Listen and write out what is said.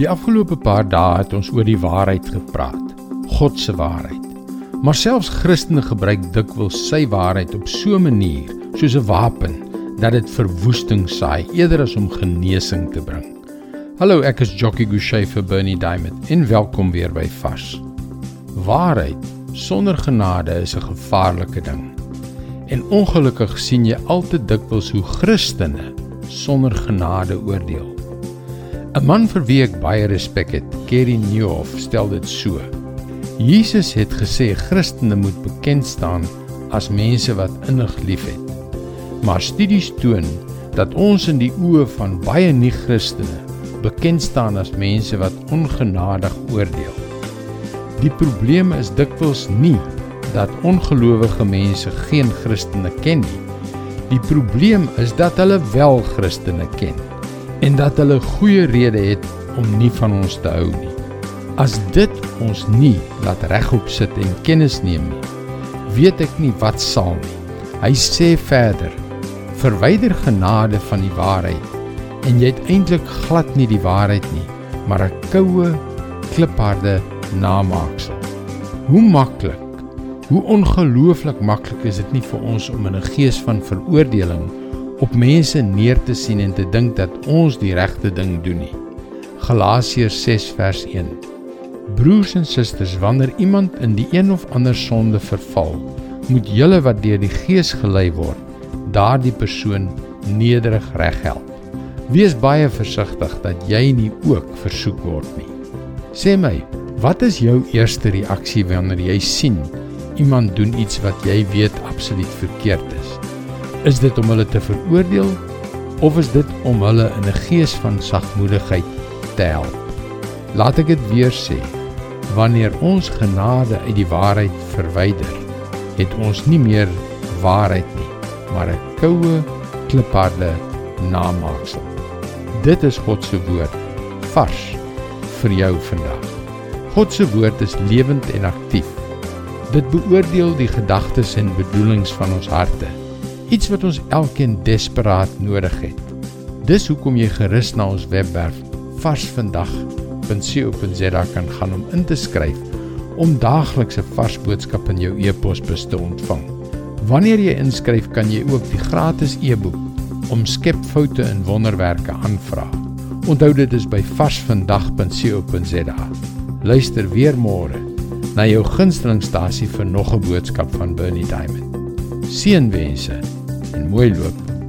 Die afgelope paar dae het ons oor die waarheid gepraat, God se waarheid. Maar selfs Christene gebruik dikwels sy waarheid op so 'n manier, soos 'n wapen, dat dit verwoesting saai eerder as om genesing te bring. Hallo, ek is Jockey Gouchee vir Bernie Diamond en welkom weer by Vars. Waarheid sonder genade is 'n gevaarlike ding. En ongelukkig sien jy al te dikwels hoe Christene sonder genade oordeel. 'n Man vir wie ek baie respek het, Kerry Newhoff, stel dit so: Jesus het gesê Christene moet bekend staan as mense wat innig liefhet. Maar studies toon dat ons in die oë van baie nie-Christene bekend staan as mense wat ongenadig oordeel. Die probleem is dikwels nie dat ongelowige mense geen Christene ken nie. Die probleem is dat hulle wel Christene ken en dat hulle goeie redes het om nie van ons te hou nie. As dit ons nie laat regop sit en kennis neem nie, weet ek nie wat sal nie. Hy sê verder: Verwyder genade van die waarheid en jy het eintlik glad nie die waarheid nie, maar 'n koue, klipharde namaaksel. Hoe maklik, hoe ongelooflik maklik is dit nie vir ons om in 'n gees van veroordeling op mense neer te sien en te dink dat ons die regte ding doen nie. Galasiërs 6 vers 1. Broers en susters, wanneer iemand in die een of ander sonde verval, moet julle wat deur die Gees gelei word, daardie persoon nederig reghelp. Wees baie versigtig dat jy nie ook versoek word nie. Sê my, wat is jou eerste reaksie wanneer jy sien iemand doen iets wat jy weet absoluut verkeerd is? Is dit om hulle te veroordeel of is dit om hulle in 'n gees van sagmoedigheid te help? Laat ek dit weer sê. Wanneer ons genade uit die waarheid verwyder, het ons nie meer waarheid nie, maar 'n koue, klipharde namaaksel. Dit is God se woord, vars vir jou vandag. God se woord is lewend en aktief. Dit beoordeel die gedagtes en bedoelings van ons harte iets wat ons elkeen desperaat nodig het. Dis hoekom jy gerus na ons webwerf varsvandag.co.za kan gaan om in te skryf om daaglikse vars boodskappe in jou e-posbus te ontvang. Wanneer jy inskryf, kan jy ook die gratis e-boek om skep foute in wonderwerke aanvra. Onthou dit is by varsvandag.co.za. Luister weer môre na jou gunstelingstasie vir nog 'n boodskap van Bernie Diamond. Seënwense el vuelo